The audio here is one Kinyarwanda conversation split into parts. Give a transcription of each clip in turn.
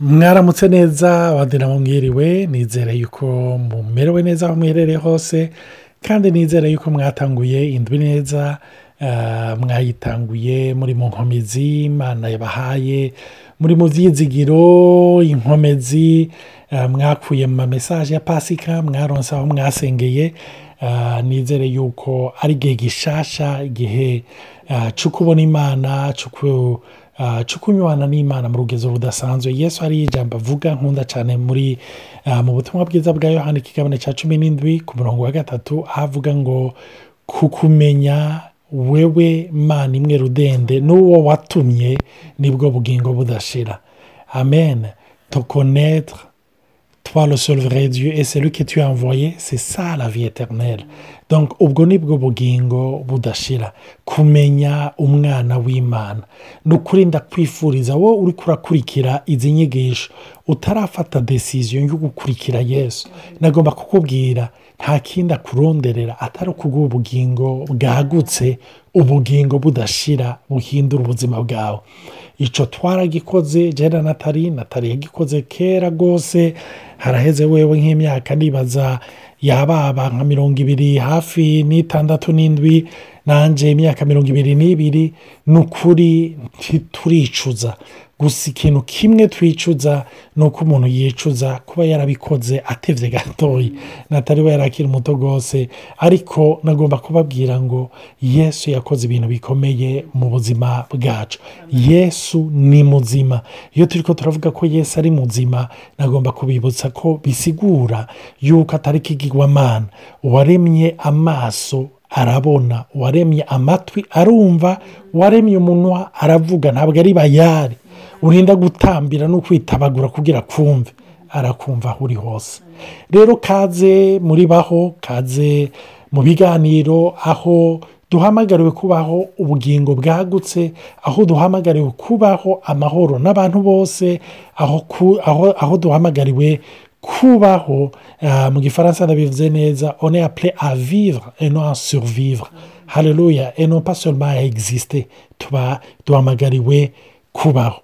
mwaramutse neza abandi mwiriwe nizere yuko mumerewe neza aho muherereye hose kandi nizere yuko mwatanguye indwi neza mwayitanguye muri mu nkomezi imana yabahaye muri mu byizigiro inkomezi mwakuye mu mamesaje ya pasika mwaronse aho mwasengeye nizere yuko ari igihe gishasha igihe cyo kubona imana cyo kunywana n'imana mu rugezo rudasanzwe. Yesu hari ijambo avuga nkunda cyane muri mu butumwa bwiza bwa yohani ikigabane cya cumi n'indwi ku murongo wa gatatu aho avuga ngo kukumenya wewe mana imwe rudende n'uwo watumye ni bwo bugingo budashira. Amen. Tokonetre. Toi le seul vrai Dieu et celui que tu as envoyé c'est ça la vie éternelle. Donc ubwo ni bwo bugingo budashira kumenya umwana w'imana. Ni ukuri ndakwifuriza wowe uri kurakurikira izi nyigisho. Utarafata desiziyo yo gukurikira yesu. Nagomba kukubwira nta kindi akuronderera atari ukuguha ubugingo bwagutse ubugingo budashira buhindura ubuzima bwawe. Icyo twaragikoze jena natali natali yagikoze kera rwose haraheze wewe nk'imyaka nibaza yababa nka mirongo ibiri hafi n'itandatu n'indwi nanjye imyaka mirongo ibiri n'ibiri ni ukuri ntituricuza. Gusa ikintu kimwe twicuza ni uko umuntu yicuza kuba yarabikoze atevye gatoya natari we yarakiri muto rwose ariko nagomba kubabwira ngo yesu yakoze ibintu bikomeye mu buzima bwacu. Yesu ni muzima. Iyo turi ko turavuga ko yesu ari muzima nagomba kubibutsa ko bisigura yuko atari ikigirwamana uwaremye amaso arabona uwaremye amatwi arumva uwaremye umunwa aravuga ntabwo ari bayari urinda gutambira no kwitabagura kugira kumve arakumva aho uri hose. Rero kaze muri baho kaze mu biganiro aho duhamagariwe kubaho ubugingo bwagutse aho duhamagariwe kubaho amahoro n'abantu bose aho duhamagariwe kubaho mu gifaransa ndabivuze neza one apure a vivre et non a survivre. Haleluya et non pas seulement a exister. Tuba duhamagariwe kubaho.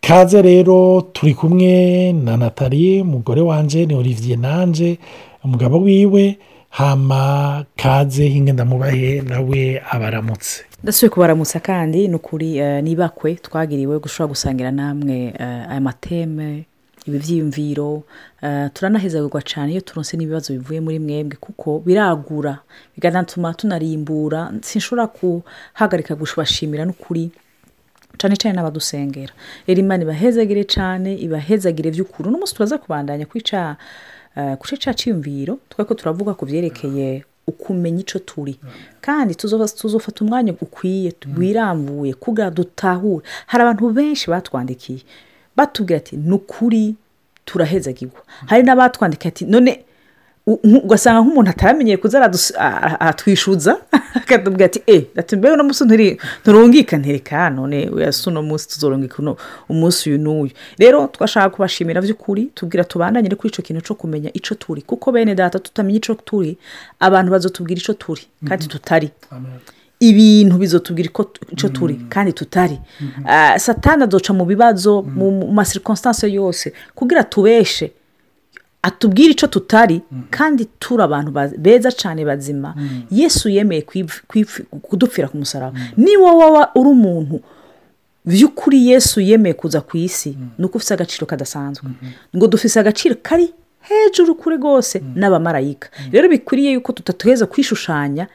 Kaze rero turi kumwe na natali umugore wanjye ni olivier nanjye umugabo wiwe hama kaze hinge ndamubahe nawe abaramutse. Ndasubiye kubaramutsa kandi ni ukuri nibakwe twagiriwe gushobora gusangira namwe aya mateme ibi byiyumviro turanahezagurwa cyane iyo turonse n'ibibazo bivuye muri mwebwe kuko biragura. Bikanatuma tunarimbura sinshobora guhagarika kubashimira n'ukuri cyane cyane n'abadusengera. Rero imana ibahezagire cyane ibahezagire by'ukuri uno munsi turaza kubandanya kwica ku cya cyiyumviro ko turavuga ku byerekeye ukumenya icyo turi. Kandi tuzofata umwanya ukwiye wirambuye kugira dutahure hari abantu benshi batwandikiye. Batubwira ati ni ukuri turahezagirwa. Hari n'abatwandikiye ati none ugasanga nk'umuntu ataramenyeye kuza aratwishyuza akatubwira ati eee mbeho uno munsi nturungikane reka none wese uno munsi tuzorungika umunsi uyu n'uyu. Rero twashaka kubashimira by'ukuri tubwira tubandanye kuri icyo kintu cyo kumenya icyo turi kuko bene data tutamenya icyo turi abantu bazatubwira icyo turi kandi tutari. Ibintu bizotubwira icyo turi kandi tutari. Satana adoca mu bibazo mu masirikonsitanse yose kugira tubeshe atubwire icyo tutari kandi turi abantu beza cyane bazima. Yesu yemeye kudupfira ku musaraba. Niba waba uri umuntu by'ukuri yesu yemeye kuza ku isi ni uko ufite agaciro kadasanzwe. Ngo dufise agaciro kari hejuru kure rwose n'abamarayika rero bikwiriye yuko tutatuheza kwishushanya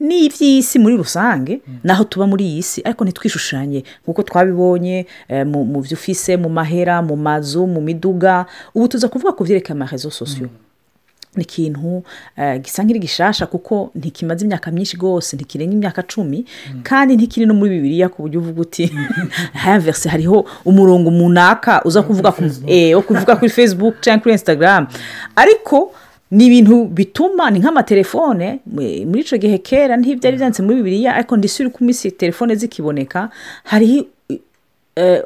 n'iby'isi muri rusange naho tuba muri iyi si ariko ntitwishushanye nk'uko twabibonye mu byo ufise mu mahera mu mazu mu miduga ubu tuza kuvuga ku byerekeye amahezo sosiyo ni ikintu gisa nk'iri gishasha kuko ntikimaze imyaka myinshi rwose ntikirenga imyaka cumi kandi ntikiri no muri bibiriya ku buryo uvuga uti haverse hariho umurongo munaka uza kuvuga kuri facebook cyangwa kuri instagram. Ariko ni ibintu bituma ni nk'amatelefone muri icyo gihe kera ntibyari byanditse muri bibiriya ariko ndisuri ko iminsi telefone zikiboneka hariho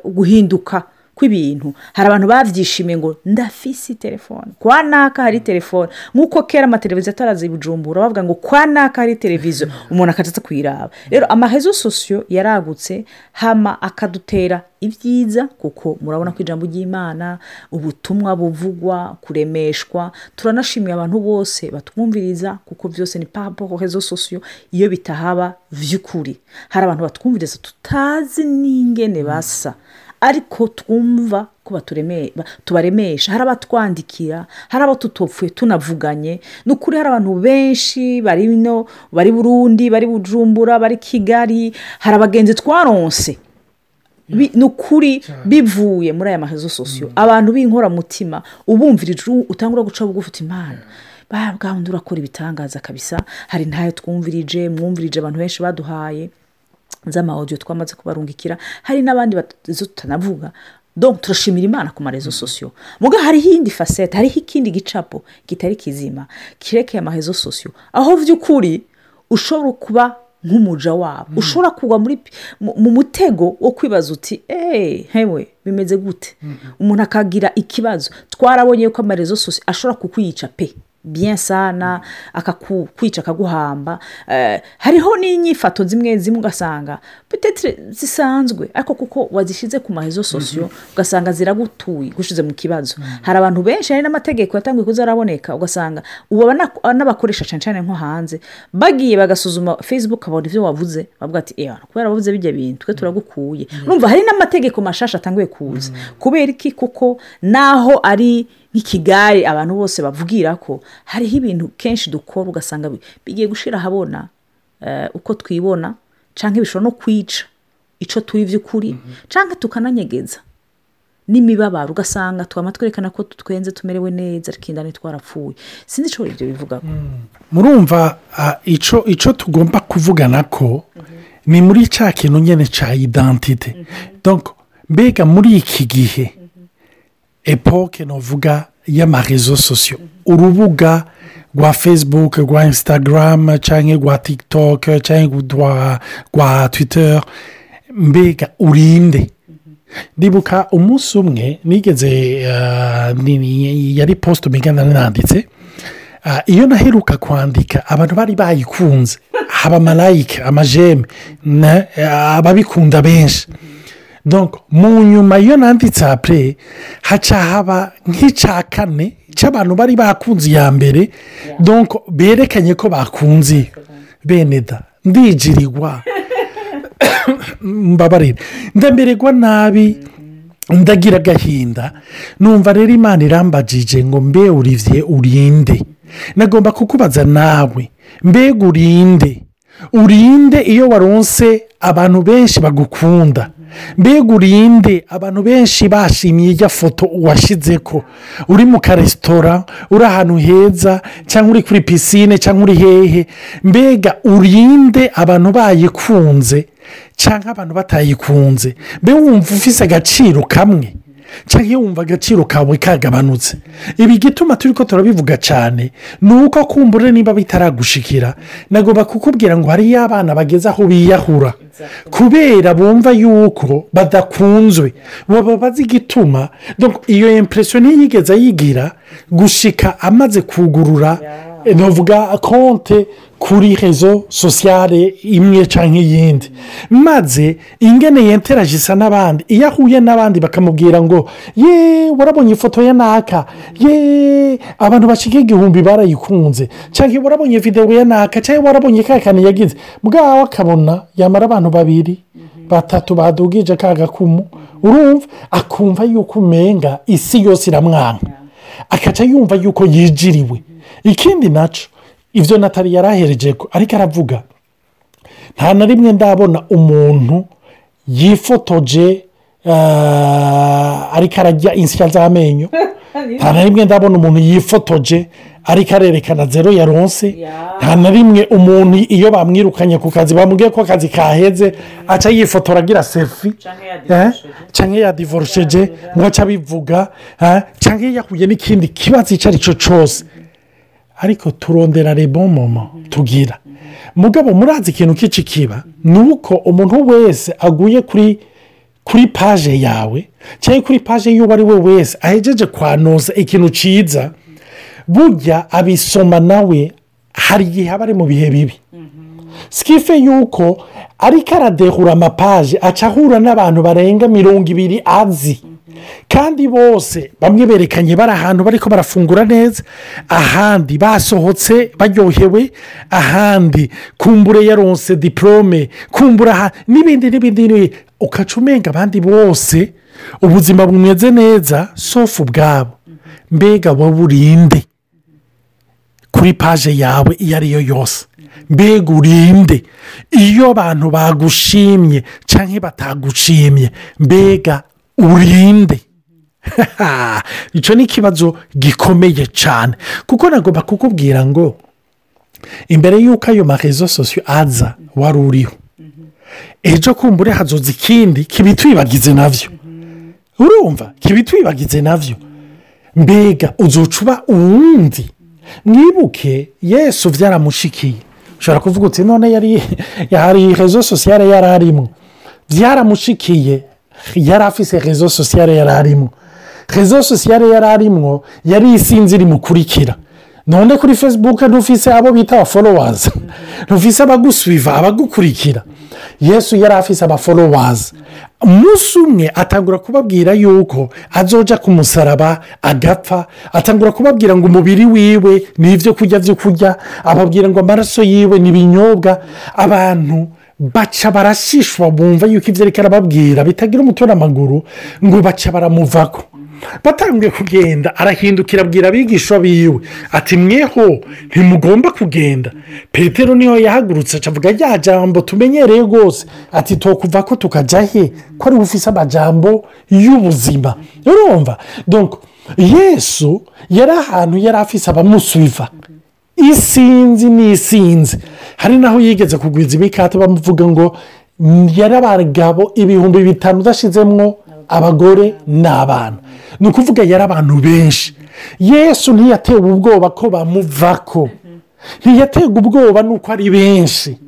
guhinduka. Kw'ibintu. Hari abantu babyishimiye ngo ndafise telefone. Kwa naka hari telefone. Nk'uko kera amateleviziyo ataraza i bujumbura bavuga ngo kwa naka hari televiziyo. Umuntu akaza kuyiraba. Rero amahezo sosiyo yaragutse hama akadutera ibyiza kuko murabona ko ijambo ry'imana ubutumwa buvugwa kuremeshwa turanashimiye abantu bose batwumviriza kuko byose ni papo hezo sosiyo iyo bitahaba by'ukuri hari abantu batwumviriza tutazi n'ingene basa. Ariko twumva ko tubaremesha. Hari abatwandikira hari abo tutopfuye tunavuganye. Ni ukuri hari abantu benshi bari no bari burundi bari bujumbura bari kigali hari abagenzi twaronse. Bi- ni ukuri bivuye muri aya mahezo sosiyo abantu b'inkoramutima ubumvirije u- utangura guca bugufi uti imana ba bwawundi urakora ibitangaza kabisa. Hari ntayo twumvirije mwumvirije abantu benshi baduhaye. Z'amawodiyo twamaze kubarungikira hari n'abandi batazo tutanavuga. Donc turashimira imana ku marezo sosiyo muga hariho iyindi fasete hariho ikindi gicapo kitari kizima kirekeye amahezo sosiyo aho by'ukuri ushobora kuba nk'umuja wabo. Ushobora kugwa mu mu mutego wo kwibaza uti eee hewe bimeze gute? Umuntu akagira ikibazo. Twarabonye ko amarezo sosiyo ashobora kukwica pe. Bien sana akakwica akaguhamba. Eh, hariho n'inyifato zimwe zimwe ugasanga zisanzwe ariko kuko wazishyize ku mahezo sosiyo ugasanga ziragutuye gushyize mu kibazo. Hari abantu benshi hari n'amategeko yatangiye kuza araboneka ugasanga ubu n'abakoresha cyane cyane nko hanze bagiye bagasuzuma facebook babona ibyo wavuze bavuga ati ewa kubera wavuze bijya bintu twe turagukuye. Urumva hari n'amategeko mashasha atangiye kuza. Kubera iki? Kuko naho ari nk'ikigare abantu bose bavugira ko hariho ibintu kenshi dukora ugasanga bi- bigiye gushira ahabona eh, uko twibona cyangwa bishobora no kwica icyo turi by'ukuri cyangwa tukananyegeza. N'imibabaro ugasanga twaba twerekana ko twenze tumerewe neza ariko indani twarapfuye sinzi icyo ibyo bivuga murumva ah, ico ico tugomba kuvugana ko ni muri cya kintu nyine cya idantite donc mbega muri iki gihe epoke novuga y'amarezo sosiyo urubuga rwa facebook rwa instagram cyangwa rwa tiktok cyangwa rwa twitter mbega urinde. Ndibuka umunsi umwe nigeze eh, yari posite umigana nanditse Ah, iyo naheruka kwandika abantu bari bayikunze. Haba malayike amajeme ah, ababikunda benshi. Mu nyuma iyo nanditse apure haca haba nk'icya kane cy'abantu bari bakunze iya mbere berekanye ko bakunze bene da. Ndijirirwa. Mbabarira ndamererwa nabi ndagira agahinda numva rero imana irambagije ngo mbe urivye urinde. Nagomba kukubaza nawe mbega urinde. Urinde iyo waronse abantu benshi bagukunda. Mbega urinde? Abantu benshi bashimiye ijya foto washyize ko uri mu karesitora uri ahantu heza cyangwa uri kuri pisine cyangwa uri hehe. Mbega urinde abantu bayikunze cyangwa abantu batayikunze. Mbe wumva ufise agaciro kamwe. Cyangwa iyo wumva agaciro kawe kagabanutse. Ibi gituma turi ko turabivuga cyane ni uko kumbure niba bitaragushikira. Nagomba kukubwira ngo hariyo abana bageze aho biyahura. Kubera bumva yuko badakunzwe. Baba bazi igituma iyo impresiyo ntiyigeze ayigira gushika amaze kugurura navuga konte kuri rezo sosiyale imwe cyangwa iyindi maze ingene yenteraje isa n'abandi iyo ahuye n'abandi bakamubwira ngo ye warabonye ifoto ya naka? Ye abantu bashyiga igihumbi barayikunze. Cyangwa warabonye videwo ya naka? Cyangwa warabonye ka kantu yagize? Bwawe akabona yamara abantu babiri batatu badugije ka gakumu urumva akumva yuko umenga isi yose iramwanga. Akaca yumva yuko yijiriwe. Ikindi na cyo ibyo natali yari ahereje ko ariko aravuga nta na rimwe ndabona umuntu yifotoje ah, ariko arajya insya z'amenyo. Nta na rimwe ndabona umuntu yifotoje ariko arerekana zero yaronse nta na rimwe umuntu iyo bamwirukanye ku kazi bamubwiye ko akazi kaheze aca yifotora agira sefi Eh? cyangwa yadivorosheje ngo ace abivuga eh? cyangwa yahuye n'ikindi kibazo icyo ari cyo cyose ariko turondera rebo momo tugira. Mugabo murazi ikintu k'iki kiba? Ni uko umuntu wese aguye kuri kuri paje yawe cyangwa kuri paje y'uwo ari we wese ahejeje kwanoza ikintu cyiza burya abisoma nawe hari igihe aba ari mu bihe bibi. Sikife yuko ariko aradehura amapaje aca ahura n'abantu barenga mirongo ibiri azi. Kandi bose bamwe berekanye bari ahantu bariko barafungura neza ahandi basohotse baryohewe ahandi kumbure yaronse diporome kumbura n'ibindi n'ibindi ukaca umenga abandi bose ubuzima bumeze neza sofu ubwabo. Mbega wowe urinde kuri paje yawe iyo ari yo yose. Mbega urinde iyo abantu bagushimye cyangwa batagushimye mbega urinde. Icyo ni ikibazo gikomeye cyane kuko nagomba kukubwira ngo imbere y'uko ayo marezo sosiyo aza wari uriho. Ejo kumbure hazoza ikindi kibitwibagize na byo urumva? Kibitwibagize na byo mbega uzuca uba uwundi? Mwibuke yesu byaramushikiye ushobora kuvuga uti none yari hari rezo sosiyare yari arimo byaramushikiye yari afise rezo sosiyare yari arimo. Rezo sosiyare yari arimo yari isinzi rimukurikira. None kuri facebook ntufise abo bita abaforowazi ntufise abagusubiva abagukurikira. Yesu yari afise abaforowazi umunsi umwe atangura kubabwira yuko azoja ku musaraba agapfa atangura kubabwira ngo umubiri wiwe ni ibyo kurya byo kurya ababwira ngo amaraso yiwe ni ibinyobwa. Abantu baca barashishwa bumva yuko ibyo ariko arababwira bitagira umutwe n'amaguru ngo baca baramuvako batangiye kugenda arahindukira abwira abigishwa biwe. Ati mweho ntimugomba kugenda. Petero niyo yahagurutse acavuga rya jambo tumenyereye rwose. Ati tukuva ko tukajya he? Ko ari bufise amajambo y'ubuzima. Urumva? Yesu yari ahantu yari afise abamusubiva isinzi n'isinzi hari naho yigeze kugwiza imikate bamuvuga ngo yari abagabo ibihumbi bitanu udashizemo abagore n'abana. Ni ukuvuga yari abantu benshi. Yesu ntiyatewe ubwoba ko bamuvako. Ntiyaterwa ubwoba nuko ari benshi.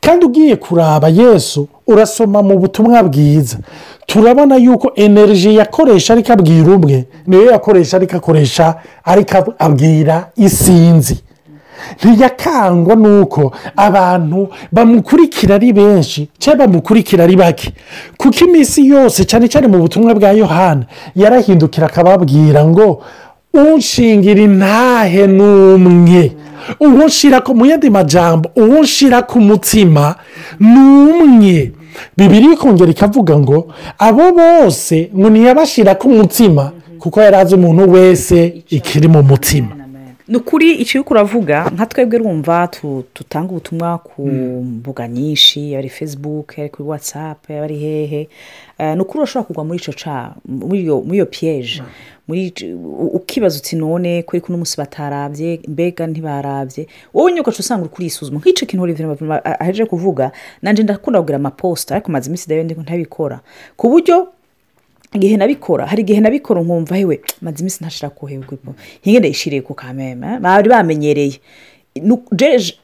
Kandi ugiye kuraba yesu urasoma mu butumwa bwiza. Turabona yuko energy yakoresha ariko abwira umwe niyo yakoresha ariko akoresha ariko abwira isinzi. Ntiyakangwa nuko abantu bamukurikira ari benshi. Cyangwa bamukurikira ari bake. Kuko iminsi yose cyane cyane mu butumwa bwa yohana yarahindukira akababwira ngo unshingira intahe n'umwe. Uwunshyira mu yandi majambo uwunshyira ku mutima ni umwe bibiri ikongera ikavuga ngo abo bose ngo ntiyabashyira ku mutima kuko yari azi umuntu wese ikiri mu mutima ni ukuri icyo uri kuravuga nka twebwe rumva tutanga ubutumwa ku mbuga nyinshi ari facebook ari kuri watsapu ari hehe. Ni ukuri urashobora kugwa muri icyo muri iyo piyeje ukibaza uti none kuri kuno munsi batarabye mbega ntibarabye wowe nyine ugaca usanga uri kurisuzuma nk'icyo kintu uri aheje kuvuga nanjye ndakunda kugura amaposita ariko maze iminsi ndabona ntabikora. Ku buryo igihe nabikora hari igihe nabikora nkumva hewe maze iminsi ntashira kuhebwa nkinge ndayishiriye ku kameme bari bamenyereye.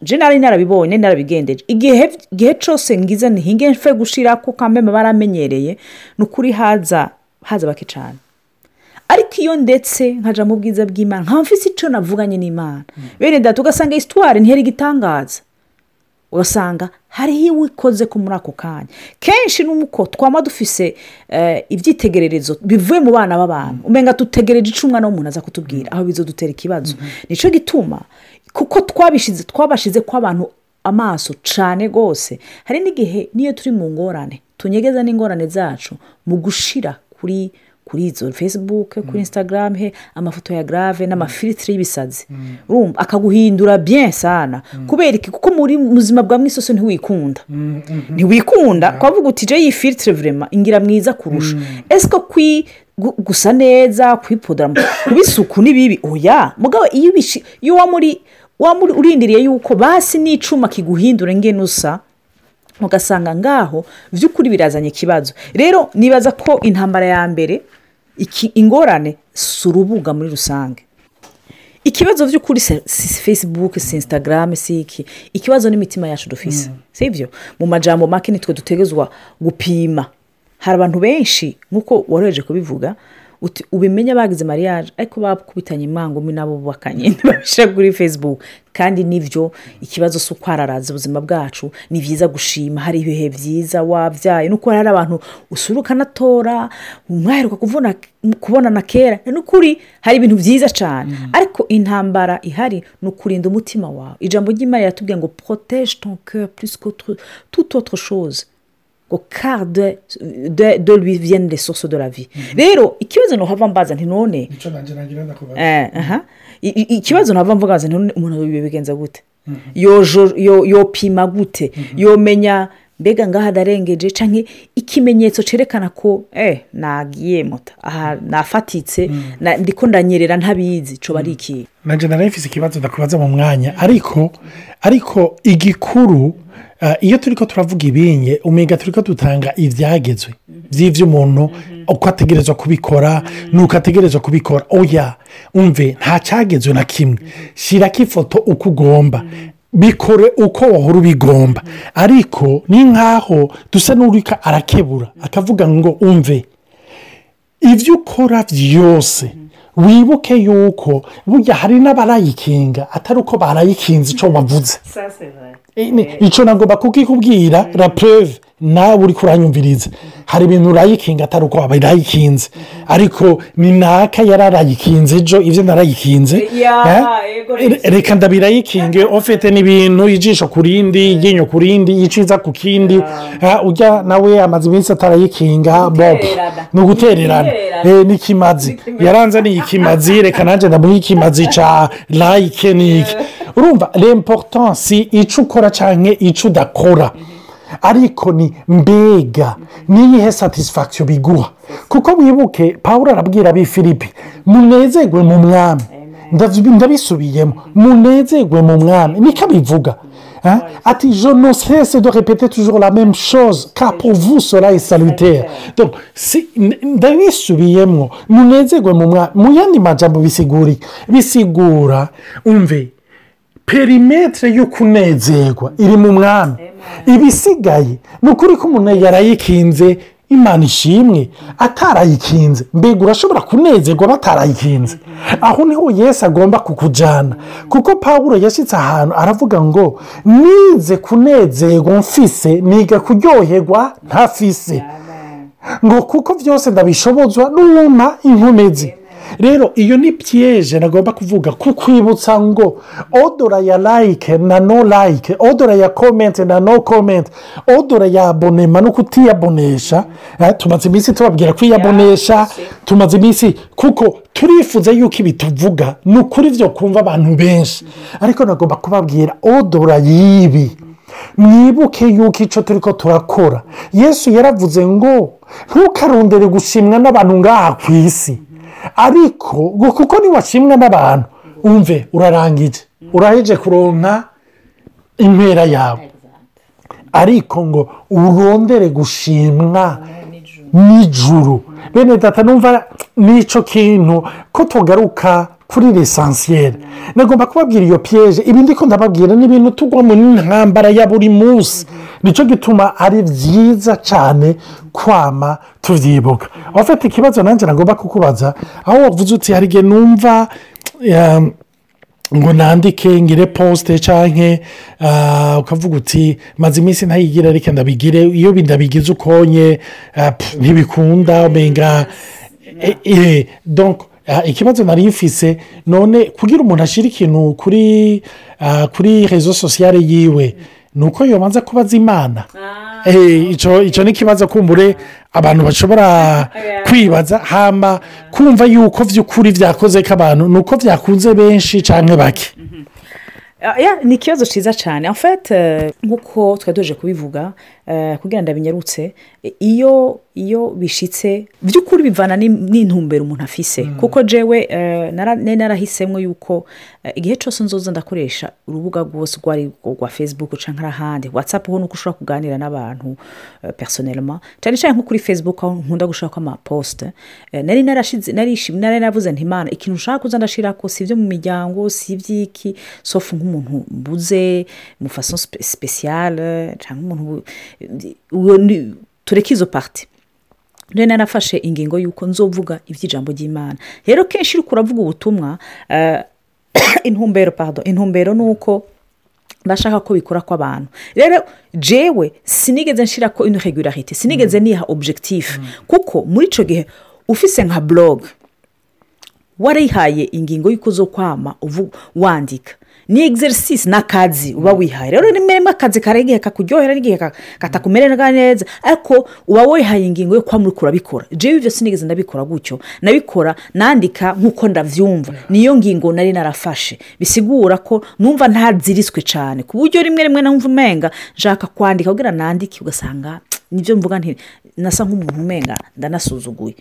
Je nari narabibonye narabigendeje. Igihe cyose ngize ntihinge mfe gushira ku kameme baramenyereye ni ukuri haza haza bake cyane ariko iyo ndetse nkaja mu bwiza bw'imana nka mfise icyo navuganye n'imana. Bene data ugasanga isitwari ntihera igitangaza. Ugasanga hariho iwe ikoze ko muri ako kanya. Kenshi n'uko twaba dufise ibyitegererezo bivuye mu bana b'abantu. Umenya dutegereje icyo umwana w'umuntu aza kutubwira aho bizo dutera ikibazo. Nicyo gituma kuko twabishize twabashize ko abantu amaso cyane rwose hari n'igihe niyo turi mu ngorane tunyegeza n'ingorane zacu mu gushira kuri kuri izo facebook kuri instagram he amafoto ya grave n'amafilitire y'ibisazi. Akaguhindura bien sana. Kubera iki? Kuko muri buzima bwa mwisoso ntiwikunda. Ntiwikunda twavuga uti je iyi filitire vurema ingira mwiza kurusha. Ese ko gusa neza kwipodora kuba isuku ni bibi oya! Mugabo iyo wamuri urindiriye yuko basi n'icuma kiguhindura ngene usa ugasanga ngaho by'ukuri birazanye ikibazo. Rero nibaza ko intambara ya mbere ingorane si urubuga muri rusange. Ikibazo by'ukuri si facebook si instagram si iki? Ikibazo n'imitima yacu dufise. Si ibyo mu majambo make nitwe dutegezwa gupima. Hari abantu benshi nk'uko woroheje kubivuga ubimenya bagize mariage? Ariko bakubitanye imangumi nabo bubakanye. Ntibabishyira kuri facebook. Kandi ni byo ikibazo si ukwararaza ubuzima bwacu. Ni byiza gushima. Hari ibihe byiza wabyaye nuko hari abantu usura ukanatora mwaheruka kubonana kera. Ni ukuri hari ibintu byiza cyane ariko intambara ihari ni ukurinda umutima wawe. Ijambo ry'imana riratubwira ngo protege ton cœur plus que toute autre chose. Ngo car de, de, lui viennent les sources de la vie. Rero ikibazo ntuhava mbaza nti none ikibazo ntava mvuga ngo none umuntu bigenza gute yo- yopima gute. Yomenya mbega ngaha adarengeje cyangwa ikimenyetso cyerekana ko eh nagiye moto aha nafatitse na- ndiko ndanyerera ntabizi coba ari ikihe. Nanjye narayifise ikibazo ndakubaza mu mwanya. Ariko ariko igikuru eh, iyo turi ko turavuga ibinye umenya turi ko dutanga ibyagezwe by'ibyo umuntu uko ategerezwa kubikora n'uko ategerezwa kubikora. Oya umve nta cyagezwe na kimwe. Shyirako ifoto uko ugomba. Bikore uko wahora ubigomba. Ariko ni nk'aho dusa n'urika arakebura akavuga ngo umve. Ibyo ukora byose wibuke yuko burya hari n'abarayikinga atari uko barayikinze icyo wavuze. Icyo nagomba kukikubwira la preuve nawe uri kuranyumviriza. Hari ibintu urayikinga atari uko wabirayikinze ariko ni naka yari arayikinze ejo ibyo narayikinze. Eh? reka ndabirayikinge. Ufite n'ibintu ijisho ku rindi iryinyo ku rindi iciza ku kindi. Eh, ujya nawe amaze iminsi atarayikinga Gutererana. ni ugutererana Gutererana. Eh, n'ikimazi yaranzaniye ikimazi. Reka nanjye ndamuha ikimazi cya layike n'iki urumva l'importance icyo ukora cyangwa icyo udakora ariko ni mbega. Niyihe satisfaction biguha kuko wibuke paul arabwira ab'i filipi munezerwe mu mwami. Ndabisubiyemo munezerwe mu mwami. Niko abivuga ati je ne cesse de répéter toujours la même chose car pour vous cela est salutaire donc si ndabisubiyemo munezerwe mu mwami. Mu yandi majambo bisigura bisigura umve perimetere yo kunezerwa iri mu mwami. Ibisigaye ni ukuri ko umuntu yarayikinze imana ishimwe atarayikinze. Mbega urashobora kunezerwa batarayikinze. Aho ni ho yesu agomba kukujyana kuko paul yashyitse ahantu aravuga ngo nize kunezerwa mfise niga kuryoherwa ntafise. Ngo kuko byose ndabishobozwa n'uwuma inkomezi. Rero iyo ni piyeje nagomba kuvuga kukwibutsa ngo odora ya layike na no layike odora ya komenti na no komenti odora ya abonema no kutiyabonesha eh, tumaze iminsi tubabwira kwiyabonesha tumaze iminsi kuko turifuza yuko ibi tuvuga ni ukuri byo kumva abantu benshi. Ariko nagomba kubabwira odora y'ibi mwibuke yuko icyo turi ko turakora. Yesu yaravuze ngo ntukarondere gushimwa n'abantu ngaha ku isi. Ariko ngo kuko niwashimwa n'abantu umve urarangije. Uraheje kuronka impera yawe. Ariko ngo urondere gushimwa n'ijuru bene data numva n'icyo kintu ko tugaruka kuri lesansiyeri nagomba kubabwira iyo piyeje ibi ndi ko ndababwira ni ibintu tugwamo n'intambara ya buri munsi. Nicyo gituma ari byiza cyane kwama tubyibuka abafite ikibazo nanjye nagomba kukubaza aho wavuze uti hari igihe numva um, ngo nandike ngire posite cyangwa ukavuga uti maze iminsi ntayigira ariko ndabigire iyo ndabigize ukonye ah, ntibikunda umenga eh, eh, donc ah, ikibazo nari mfise none kugira umuntu ashyire ikintu kuri ah, kuri rezo sosiyale yiwe ni uko yobanza kubaza imana. Eh, icyo ni ikibazo kumbure abantu bashobora kwibaza hama kumva yuko by'ukuri byakoze ko abantu ni uko byakunze benshi cyangwa bake. Ah, yeah, ni ikibazo cyiza cyane eh, nk'uko twari tuje kubivuga eh, kugira ngo ndabinyarutse eh, iyo iyo bishitse by'ukuri bivana n'intumbero umuntu afise. Kuko jewe eh, nari narahisemo yuko eh, igihe cyose nzoza ndakoresha urubuga rwose rwo rwa facebook cyangwa ahandi whatsapp ho nuko ushobora kuganira n'abantu eh, personnellement cyane cyane nko kuri facebook aho nkunda gushaka amaposite nari nari naravuze nti imana ikintu ushaka kuza ndashirako si ibyo mu miryango si iby'iki? Sofu nk'umuntu mbuze mu faso sipesiyale cyangwa umuntu tureke izo pariti rero narafashe ingingo y'uko nzovuga iby'ijambo ry'imana. Rero kenshi uri kuravuga ubutumwa eh, intumbero pardon intumbero ni uko ndashaka ko bikora kw'abantu rero jewe sinigeze nshira ko ino regularite sinigeze niha objectif. Kuko muri icyo gihe ufise nka blog warihaye ingingo y'uko zo kwama wandika. Ni exercise n'akazi uba wihaye. Rero rimwe rimwe akazi kari igihe kakuryohera n'igihe ka- katakumerera neza. Ariko uba wihaye ingingo yo kwama uriko urabikora jewe ibyo sinigeze ndabikora gutyo. Nabikora nandika nk'uko ndabyumva niyo ngingo nari narafashe. Bisigura ko numva ntaziriswe cyane ku buryo rimwe rimwe numva umenga nshaka kwandika kugira nandike ugasanga ni byo mvuga nti nasa nk'umuntu umenga ndanasuzuguye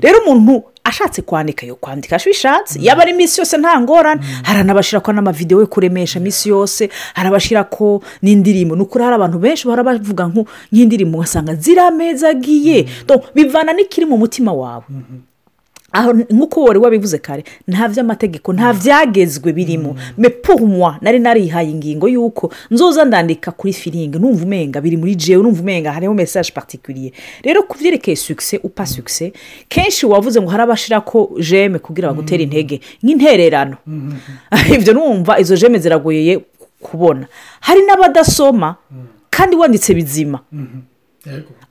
rero umuntu ashatse kwandika yo kwandika bishatse yaba ari iminsi yose nta ngorane. Hari anabashyira ko n'amavidewo yo kuremesha iminsi yose. Hari abashyira ko n'indirimbo. Ni ukuri hari abantu benshi bahora bavuga nk'indirimbo ugasanga ziramezagiye Donc, bivana n'ikiri mu mutima wawe. Aho nk'uko wari wabivuze kare nta by'amategeko nta byagezwe birimo. Me pour moi nari narihaye ingingo y'uko nzoza ndandika kuri firingi numva umenga biri muri jewe numva umenga hariho message particulier. Rero ku byerekeye ou pas succès kenshi wavuze ngo hari abashira ko jeme kugira bagutere intege. Nk'intererano. Ibyo numva izo jeme ziragoye kubona. Hari n'abadasoma kandi wanditse bizima.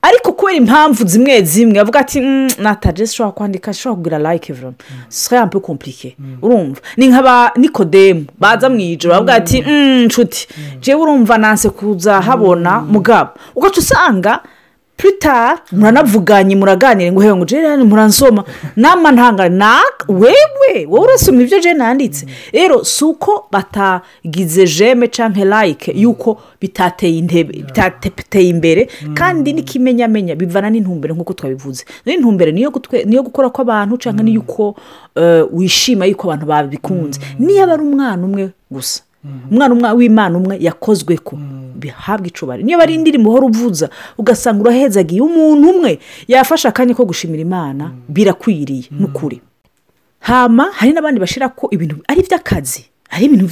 Ariko kubera impamvu zimwe zimwe avuga ati "Mm, nataje ushobora kwandika ushobora kugira like vero serait un peu compliqué. Urumva. Ni nk'aba nikodemu baza mu ijoro bavuga ati "Mm, nshuti. Jewe urumva nanse kuza habona mugabo. Ugaca usanga purita muranavuganye muraganira ngo hewe ngo jene muransoma. Nama ntanga naka wewe wowe urasoma ibyo jene yanditse? Rero si uko batagize jeme cyangwa like yuko bitateye intebe bitateye imbere kandi n'ikimenyamenya bivana n'intumbero nk'uko twabivuze. N'intumbero niyo gukora kw'abantu cyangwa n'iy'uko eh, wishima yuko abantu babikunze. Niyo aba ari umwana umwe gusa. Umwana w'imana umwe yakozwe ko bihabwa icubari niyo ari indirimbo uhora uvuza ugasanga urahezagiye umuntu umwe yafashe akanya ko gushimira imana birakwiriye n'ukuri hama hari n'abandi bashyira ko ibintu ari iby'akazi. Hari ibintu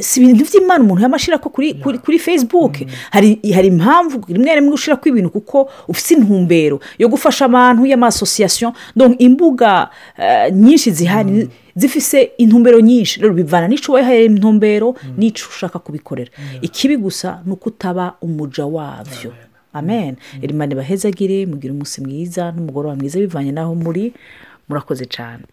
si ibintu by'imana umuntu yamashyira ko kuri kuri kuri facebook hari impamvu rimwe rimwe ushyira ko ibintu kuko ufite intumbero yo gufasha abantu y'amasosiyasiyo imbuga eh, nyinshi zihari zifise intumbero nyinshi. Rero bivana n'icyo wahaye intumbero n'icyo ushaka kubikorera. Ikibi gusa ni uko utaba umuja wabyo amen. Rimane bahezagire mugire umunsi mwiza n'umugoroba mwiza bivanye n'aho muri. Murakoze cyane